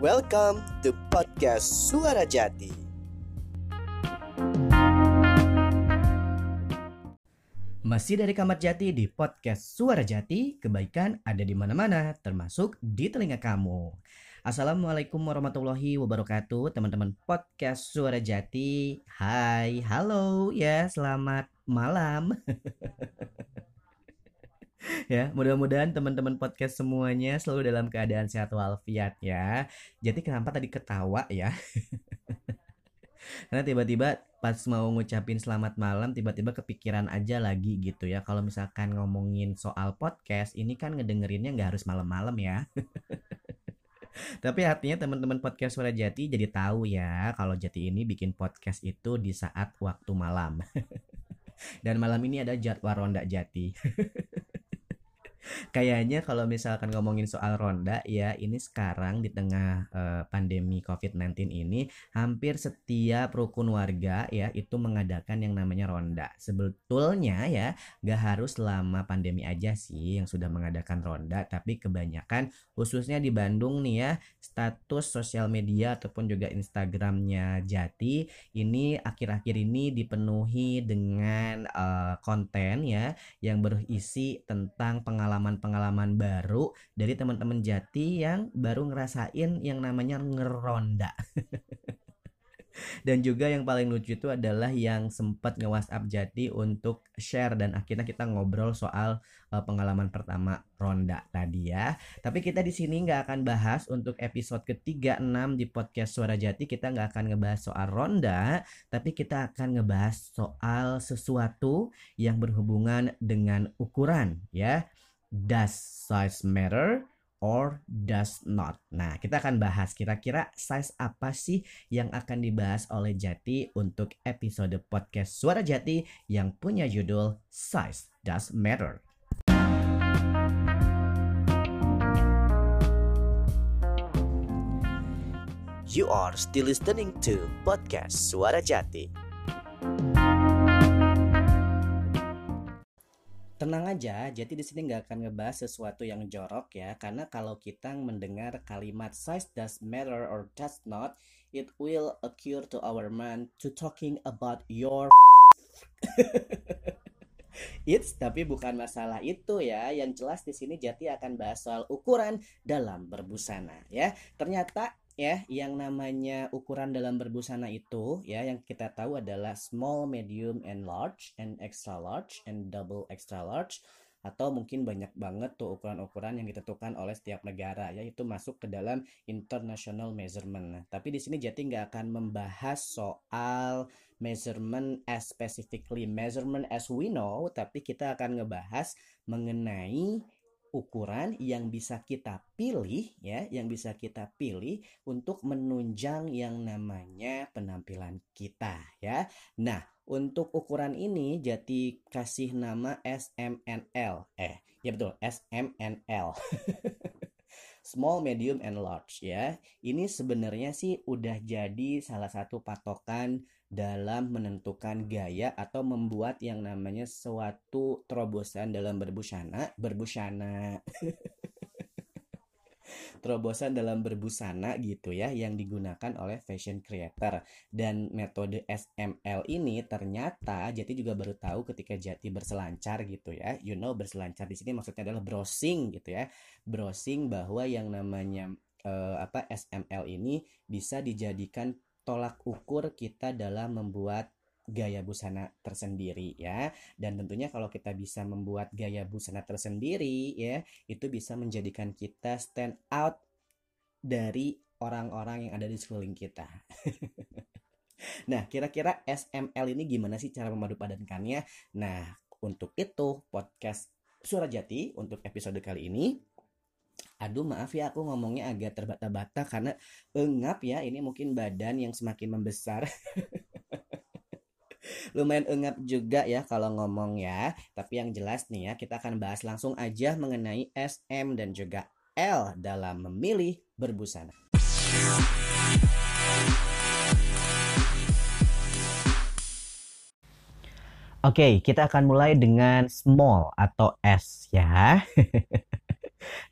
Welcome to podcast Suara Jati. Masih dari Kamar Jati di podcast Suara Jati, kebaikan ada di mana-mana, termasuk di telinga kamu. Assalamualaikum warahmatullahi wabarakatuh, teman-teman podcast Suara Jati. Hai, halo ya, selamat malam. ya, mudah-mudahan teman-teman podcast semuanya selalu dalam keadaan sehat walafiat ya. Jadi kenapa tadi ketawa ya? Karena tiba-tiba pas mau ngucapin selamat malam tiba-tiba kepikiran aja lagi gitu ya. Kalau misalkan ngomongin soal podcast ini kan ngedengerinnya nggak harus malam-malam ya. Tapi artinya teman-teman podcast Suara Jati jadi tahu ya kalau Jati ini bikin podcast itu di saat waktu malam. Dan malam ini ada jadwal ronda Jati. Kayaknya kalau misalkan ngomongin soal ronda ya ini sekarang di tengah uh, pandemi COVID-19 ini hampir setiap rukun warga ya itu mengadakan yang namanya ronda. Sebetulnya ya gak harus selama pandemi aja sih yang sudah mengadakan ronda tapi kebanyakan khususnya di Bandung nih ya status sosial media ataupun juga Instagramnya Jati ini akhir-akhir ini dipenuhi dengan uh, konten ya yang berisi tentang pengalaman pengalaman-pengalaman baru dari teman-teman Jati yang baru ngerasain yang namanya ngeronda. dan juga yang paling lucu itu adalah yang sempat nge-WhatsApp Jati untuk share dan akhirnya kita ngobrol soal uh, pengalaman pertama ronda tadi ya. Tapi kita di sini nggak akan bahas untuk episode ketiga enam di podcast Suara Jati kita nggak akan ngebahas soal ronda, tapi kita akan ngebahas soal sesuatu yang berhubungan dengan ukuran ya does size matter or does not. Nah, kita akan bahas kira-kira size apa sih yang akan dibahas oleh Jati untuk episode podcast Suara Jati yang punya judul Size Does Matter. You are still listening to podcast Suara Jati. Tenang aja, jadi di sini nggak akan ngebahas sesuatu yang jorok ya, karena kalau kita mendengar kalimat size does matter or does not, it will occur to our mind to talking about your It's tapi bukan masalah itu ya. Yang jelas di sini Jati akan bahas soal ukuran dalam berbusana ya. Ternyata ya yang namanya ukuran dalam berbusana itu ya yang kita tahu adalah small, medium, and large, and extra large, and double extra large atau mungkin banyak banget tuh ukuran-ukuran yang ditentukan oleh setiap negara ya itu masuk ke dalam international measurement. Nah, tapi di sini Jati nggak akan membahas soal measurement as specifically measurement as we know, tapi kita akan ngebahas mengenai ukuran yang bisa kita pilih ya, yang bisa kita pilih untuk menunjang yang namanya penampilan kita ya. Nah, untuk ukuran ini Jati kasih nama SMNL. Eh, ya betul, SMNL. Small, medium, and large ya. Ini sebenarnya sih udah jadi salah satu patokan dalam menentukan gaya atau membuat yang namanya suatu terobosan dalam berbusana, berbusana. terobosan dalam berbusana gitu ya yang digunakan oleh fashion creator. Dan metode SML ini ternyata Jati juga baru tahu ketika Jati berselancar gitu ya. You know berselancar di sini maksudnya adalah browsing gitu ya. Browsing bahwa yang namanya uh, apa SML ini bisa dijadikan tolak ukur kita dalam membuat gaya busana tersendiri ya. Dan tentunya kalau kita bisa membuat gaya busana tersendiri ya itu bisa menjadikan kita stand out dari orang-orang yang ada di sekeliling kita. Nah kira-kira SML ini gimana sih cara memadupadankannya nah untuk itu podcast Suara Jati untuk episode kali ini. Aduh maaf ya aku ngomongnya agak terbata-bata karena engap ya ini mungkin badan yang semakin membesar. Lumayan engap juga ya kalau ngomong ya. Tapi yang jelas nih ya kita akan bahas langsung aja mengenai SM dan juga L dalam memilih berbusana. Oke, kita akan mulai dengan small atau S ya.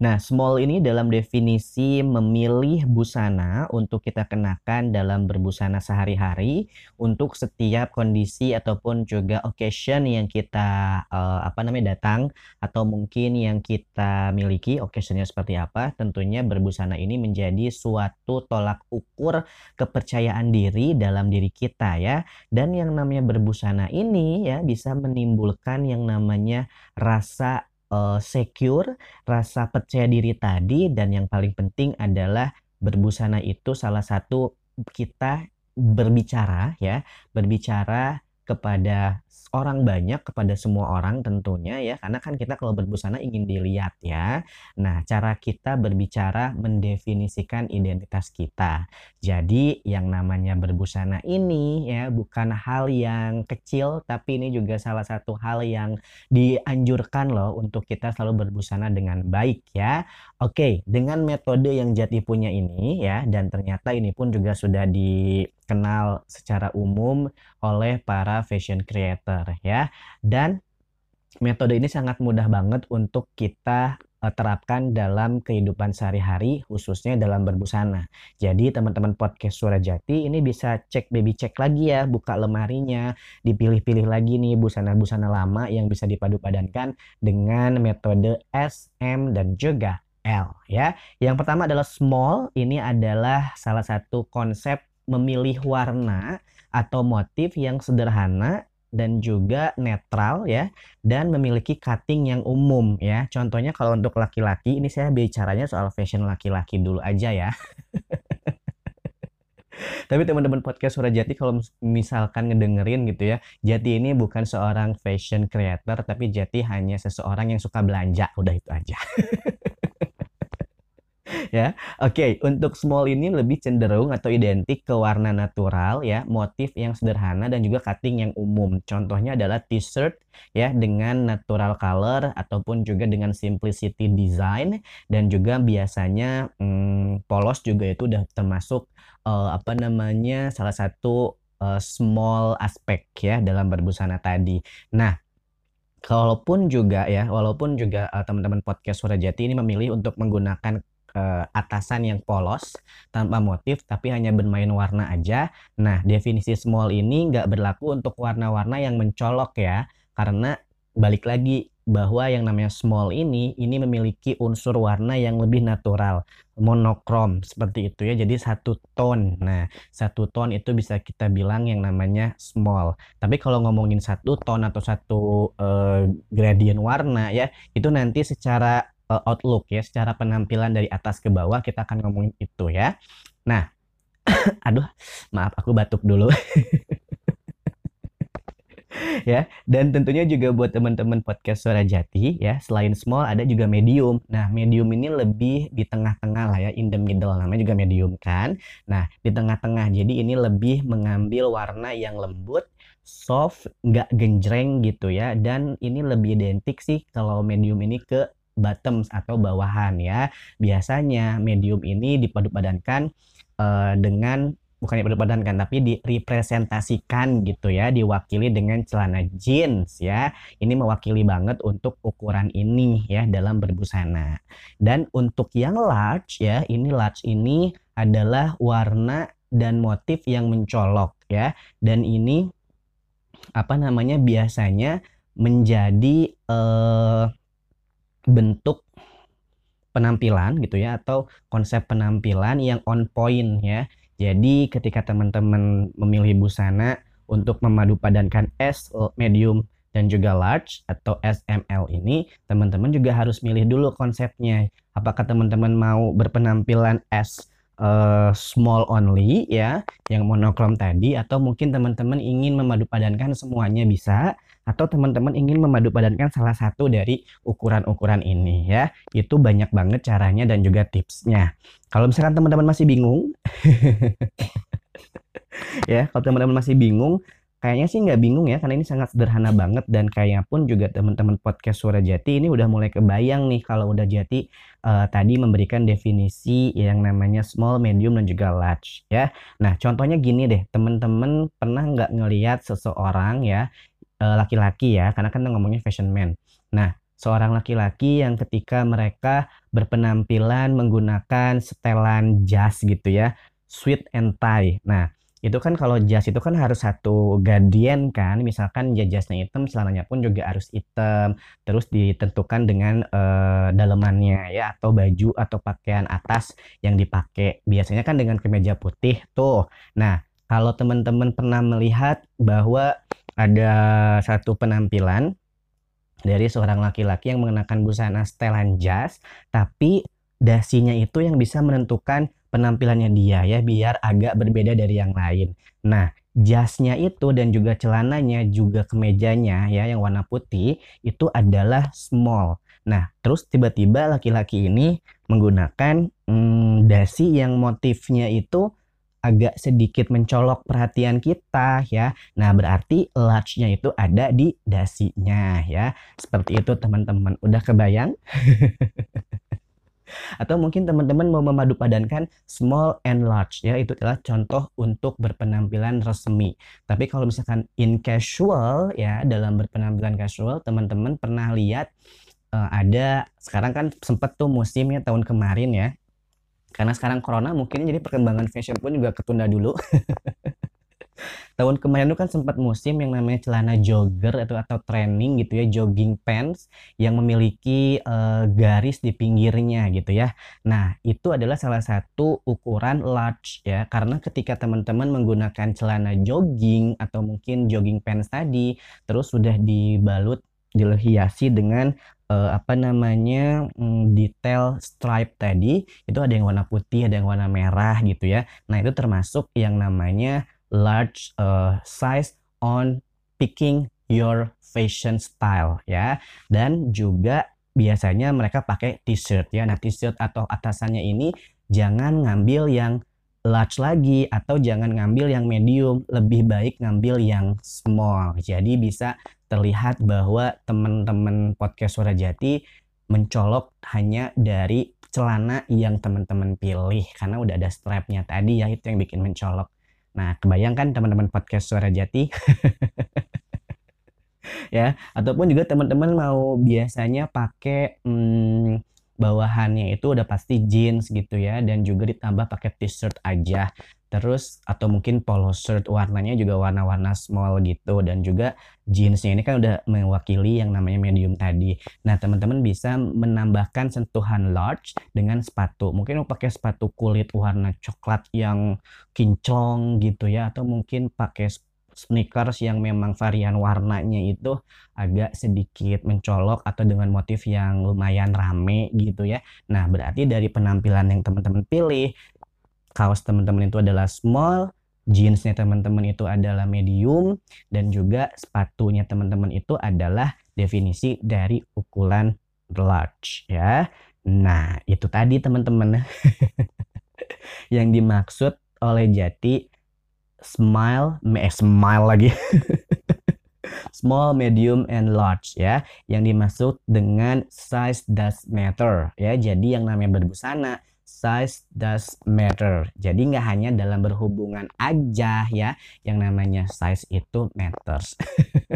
Nah, small ini dalam definisi memilih busana untuk kita kenakan dalam berbusana sehari-hari untuk setiap kondisi ataupun juga occasion yang kita uh, apa namanya datang atau mungkin yang kita miliki occasionnya seperti apa. Tentunya berbusana ini menjadi suatu tolak ukur kepercayaan diri dalam diri kita ya. Dan yang namanya berbusana ini ya bisa menimbulkan yang namanya rasa uh, secure, rasa percaya diri tadi dan yang paling penting adalah berbusana itu salah satu kita berbicara ya, berbicara kepada orang banyak kepada semua orang tentunya ya karena kan kita kalau berbusana ingin dilihat ya. Nah cara kita berbicara mendefinisikan identitas kita. Jadi yang namanya berbusana ini ya bukan hal yang kecil tapi ini juga salah satu hal yang dianjurkan loh untuk kita selalu berbusana dengan baik ya. Oke dengan metode yang Jati punya ini ya dan ternyata ini pun juga sudah dikenal secara umum oleh para fashion creator ya. Dan metode ini sangat mudah banget untuk kita uh, terapkan dalam kehidupan sehari-hari khususnya dalam berbusana. Jadi teman-teman podcast Suara Jati ini bisa cek baby cek lagi ya, buka lemarinya, dipilih-pilih lagi nih busana-busana lama yang bisa dipadu-padankan dengan metode S, M dan juga L ya. Yang pertama adalah small, ini adalah salah satu konsep memilih warna atau motif yang sederhana dan juga netral ya dan memiliki cutting yang umum ya. Contohnya kalau untuk laki-laki ini saya bicaranya soal fashion laki-laki dulu aja ya. Tapi teman-teman podcast Suara Jati kalau misalkan ngedengerin gitu ya, Jati ini bukan seorang fashion creator tapi Jati hanya seseorang yang suka belanja, udah itu aja. ya. Oke, okay, untuk small ini lebih cenderung atau identik ke warna natural ya, motif yang sederhana dan juga cutting yang umum. Contohnya adalah t-shirt ya dengan natural color ataupun juga dengan simplicity design dan juga biasanya hmm, polos juga itu udah termasuk uh, apa namanya salah satu uh, small aspek ya dalam berbusana tadi. Nah, Walaupun juga ya, walaupun juga uh, teman-teman podcast Suara Jati ini memilih untuk menggunakan uh, atasan yang polos tanpa motif tapi hanya bermain warna aja. Nah, definisi small ini nggak berlaku untuk warna-warna yang mencolok ya, karena balik lagi bahwa yang namanya small ini ini memiliki unsur warna yang lebih natural monokrom seperti itu ya. Jadi satu tone. Nah satu tone itu bisa kita bilang yang namanya small. Tapi kalau ngomongin satu tone atau satu uh, gradient warna ya itu nanti secara uh, outlook ya, secara penampilan dari atas ke bawah kita akan ngomongin itu ya. Nah, aduh, maaf aku batuk dulu. ya dan tentunya juga buat teman-teman podcast suara jati ya selain small ada juga medium nah medium ini lebih di tengah-tengah lah ya in the middle namanya juga medium kan nah di tengah-tengah jadi ini lebih mengambil warna yang lembut soft nggak genjreng gitu ya dan ini lebih identik sih kalau medium ini ke bottoms atau bawahan ya. Biasanya medium ini dipadu-padankan uh, dengan bukan dipadu-padankan tapi direpresentasikan gitu ya, diwakili dengan celana jeans ya. Ini mewakili banget untuk ukuran ini ya dalam berbusana. Dan untuk yang large ya, ini large ini adalah warna dan motif yang mencolok ya. Dan ini apa namanya biasanya menjadi uh, bentuk penampilan gitu ya atau konsep penampilan yang on point ya. Jadi ketika teman-teman memilih busana untuk memadu padankan S, medium dan juga large atau SML ini, teman-teman juga harus milih dulu konsepnya. Apakah teman-teman mau berpenampilan S uh, small only ya, yang monokrom tadi atau mungkin teman-teman ingin memadu padankan semuanya bisa atau teman-teman ingin memadu padankan salah satu dari ukuran-ukuran ini ya. Itu banyak banget caranya dan juga tipsnya. Kalau misalkan teman-teman masih bingung ya, kalau teman-teman masih bingung Kayaknya sih nggak bingung ya, karena ini sangat sederhana banget dan kayaknya pun juga teman-teman podcast Suara Jati ini udah mulai kebayang nih kalau udah Jati uh, tadi memberikan definisi yang namanya small, medium, dan juga large ya. Nah contohnya gini deh, teman-teman pernah nggak ngelihat seseorang ya, laki-laki ya, karena kan ngomongnya fashion man. Nah seorang laki-laki yang ketika mereka berpenampilan menggunakan setelan jas gitu ya, suit and tie. Nah, itu kan kalau jas itu kan harus satu gadian kan misalkan ya jasnya hitam celananya pun juga harus hitam terus ditentukan dengan uh, dalemannya ya atau baju atau pakaian atas yang dipakai biasanya kan dengan kemeja putih tuh nah kalau teman-teman pernah melihat bahwa ada satu penampilan dari seorang laki-laki yang mengenakan busana setelan jas tapi dasinya itu yang bisa menentukan penampilannya dia ya biar agak berbeda dari yang lain. Nah, jasnya itu dan juga celananya juga kemejanya ya yang warna putih itu adalah small. Nah, terus tiba-tiba laki-laki ini menggunakan hmm, dasi yang motifnya itu agak sedikit mencolok perhatian kita ya. Nah, berarti large-nya itu ada di dasinya ya. Seperti itu teman-teman. Udah kebayang? Atau mungkin teman-teman mau memadupadankan small and large ya itu adalah contoh untuk berpenampilan resmi. Tapi kalau misalkan in casual ya dalam berpenampilan casual teman-teman pernah lihat uh, ada sekarang kan sempat tuh musimnya tahun kemarin ya. Karena sekarang corona mungkin jadi perkembangan fashion pun juga ketunda dulu. tahun kemarin itu kan sempat musim yang namanya celana jogger atau atau training gitu ya jogging pants yang memiliki uh, garis di pinggirnya gitu ya nah itu adalah salah satu ukuran large ya karena ketika teman-teman menggunakan celana jogging atau mungkin jogging pants tadi terus sudah dibalut dihiasi dengan uh, apa namanya um, detail stripe tadi itu ada yang warna putih ada yang warna merah gitu ya. Nah itu termasuk yang namanya large uh, size on picking your fashion style ya. Dan juga biasanya mereka pakai t-shirt ya. Nah t-shirt atau atasannya ini jangan ngambil yang large lagi atau jangan ngambil yang medium lebih baik ngambil yang small jadi bisa terlihat bahwa teman-teman podcast suara jati mencolok hanya dari celana yang teman-teman pilih karena udah ada strapnya tadi ya itu yang bikin mencolok Nah, kebayangkan teman-teman podcast Suara Jati? ya, ataupun juga teman-teman mau biasanya pakai hmm, bawahannya itu udah pasti jeans gitu ya dan juga ditambah pakai t-shirt aja. Terus atau mungkin polo shirt warnanya juga warna-warna small gitu dan juga jeansnya ini kan udah mewakili yang namanya medium tadi. Nah teman-teman bisa menambahkan sentuhan large dengan sepatu. Mungkin mau pakai sepatu kulit warna coklat yang kinclong gitu ya atau mungkin pakai sneakers yang memang varian warnanya itu agak sedikit mencolok atau dengan motif yang lumayan rame gitu ya. Nah, berarti dari penampilan yang teman-teman pilih kaos teman-teman itu adalah small, jeansnya teman-teman itu adalah medium, dan juga sepatunya teman-teman itu adalah definisi dari ukuran large ya. Nah, itu tadi teman-teman yang dimaksud oleh Jati smile, eh smile lagi. small, medium, and large ya. Yang dimaksud dengan size does matter ya. Jadi yang namanya berbusana size does matter. Jadi nggak hanya dalam berhubungan aja ya, yang namanya size itu matters.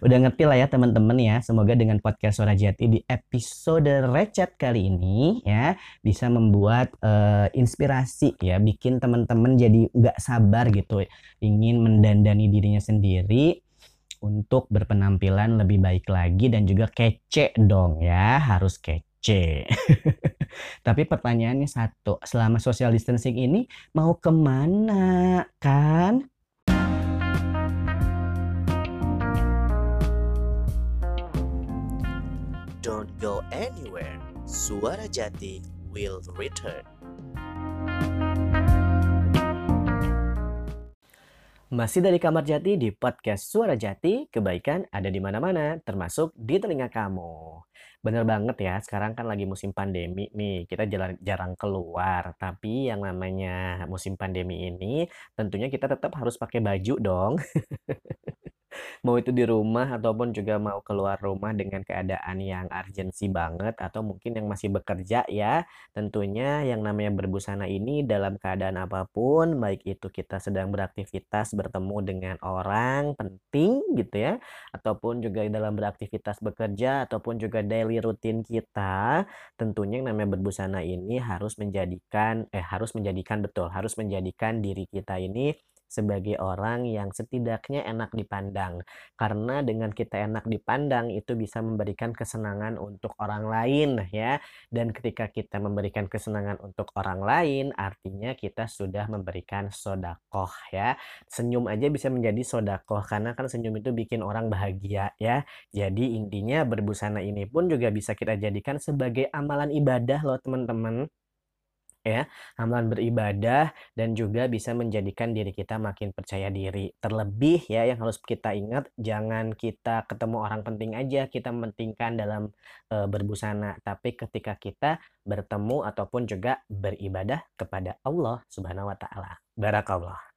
Udah ngerti lah ya teman-teman ya. Semoga dengan podcast Suara Jati di episode recet kali ini ya bisa membuat uh, inspirasi ya, bikin teman-teman jadi nggak sabar gitu, ingin mendandani dirinya sendiri untuk berpenampilan lebih baik lagi dan juga kece dong ya, harus kece. Tapi pertanyaannya satu, selama social distancing ini mau ke mana kan? Go anywhere. Suara Jati will return. Masih dari Kamar Jati di podcast Suara Jati, kebaikan ada di mana-mana, termasuk di telinga kamu. Bener banget ya, sekarang kan lagi musim pandemi nih, kita jarang, keluar. Tapi yang namanya musim pandemi ini, tentunya kita tetap harus pakai baju dong. mau itu di rumah ataupun juga mau keluar rumah dengan keadaan yang urgensi banget atau mungkin yang masih bekerja ya. Tentunya yang namanya berbusana ini dalam keadaan apa pun, baik itu kita sedang beraktivitas bertemu dengan orang penting gitu ya, ataupun juga dalam beraktivitas bekerja ataupun juga daily rutin kita, tentunya yang namanya berbusana ini harus menjadikan eh harus menjadikan betul, harus menjadikan diri kita ini sebagai orang yang setidaknya enak dipandang. Karena dengan kita enak dipandang itu bisa memberikan kesenangan untuk orang lain ya. Dan ketika kita memberikan kesenangan untuk orang lain artinya kita sudah memberikan sodakoh ya. Senyum aja bisa menjadi sodakoh karena kan senyum itu bikin orang bahagia ya. Jadi intinya berbusana ini pun juga bisa kita jadikan sebagai amalan ibadah loh teman-teman ya, amalan beribadah dan juga bisa menjadikan diri kita makin percaya diri. Terlebih ya yang harus kita ingat jangan kita ketemu orang penting aja kita mementingkan dalam e, berbusana, tapi ketika kita bertemu ataupun juga beribadah kepada Allah Subhanahu wa taala. Barakallah.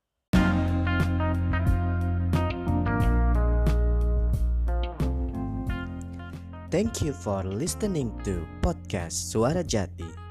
Thank you for listening to podcast Suara Jati.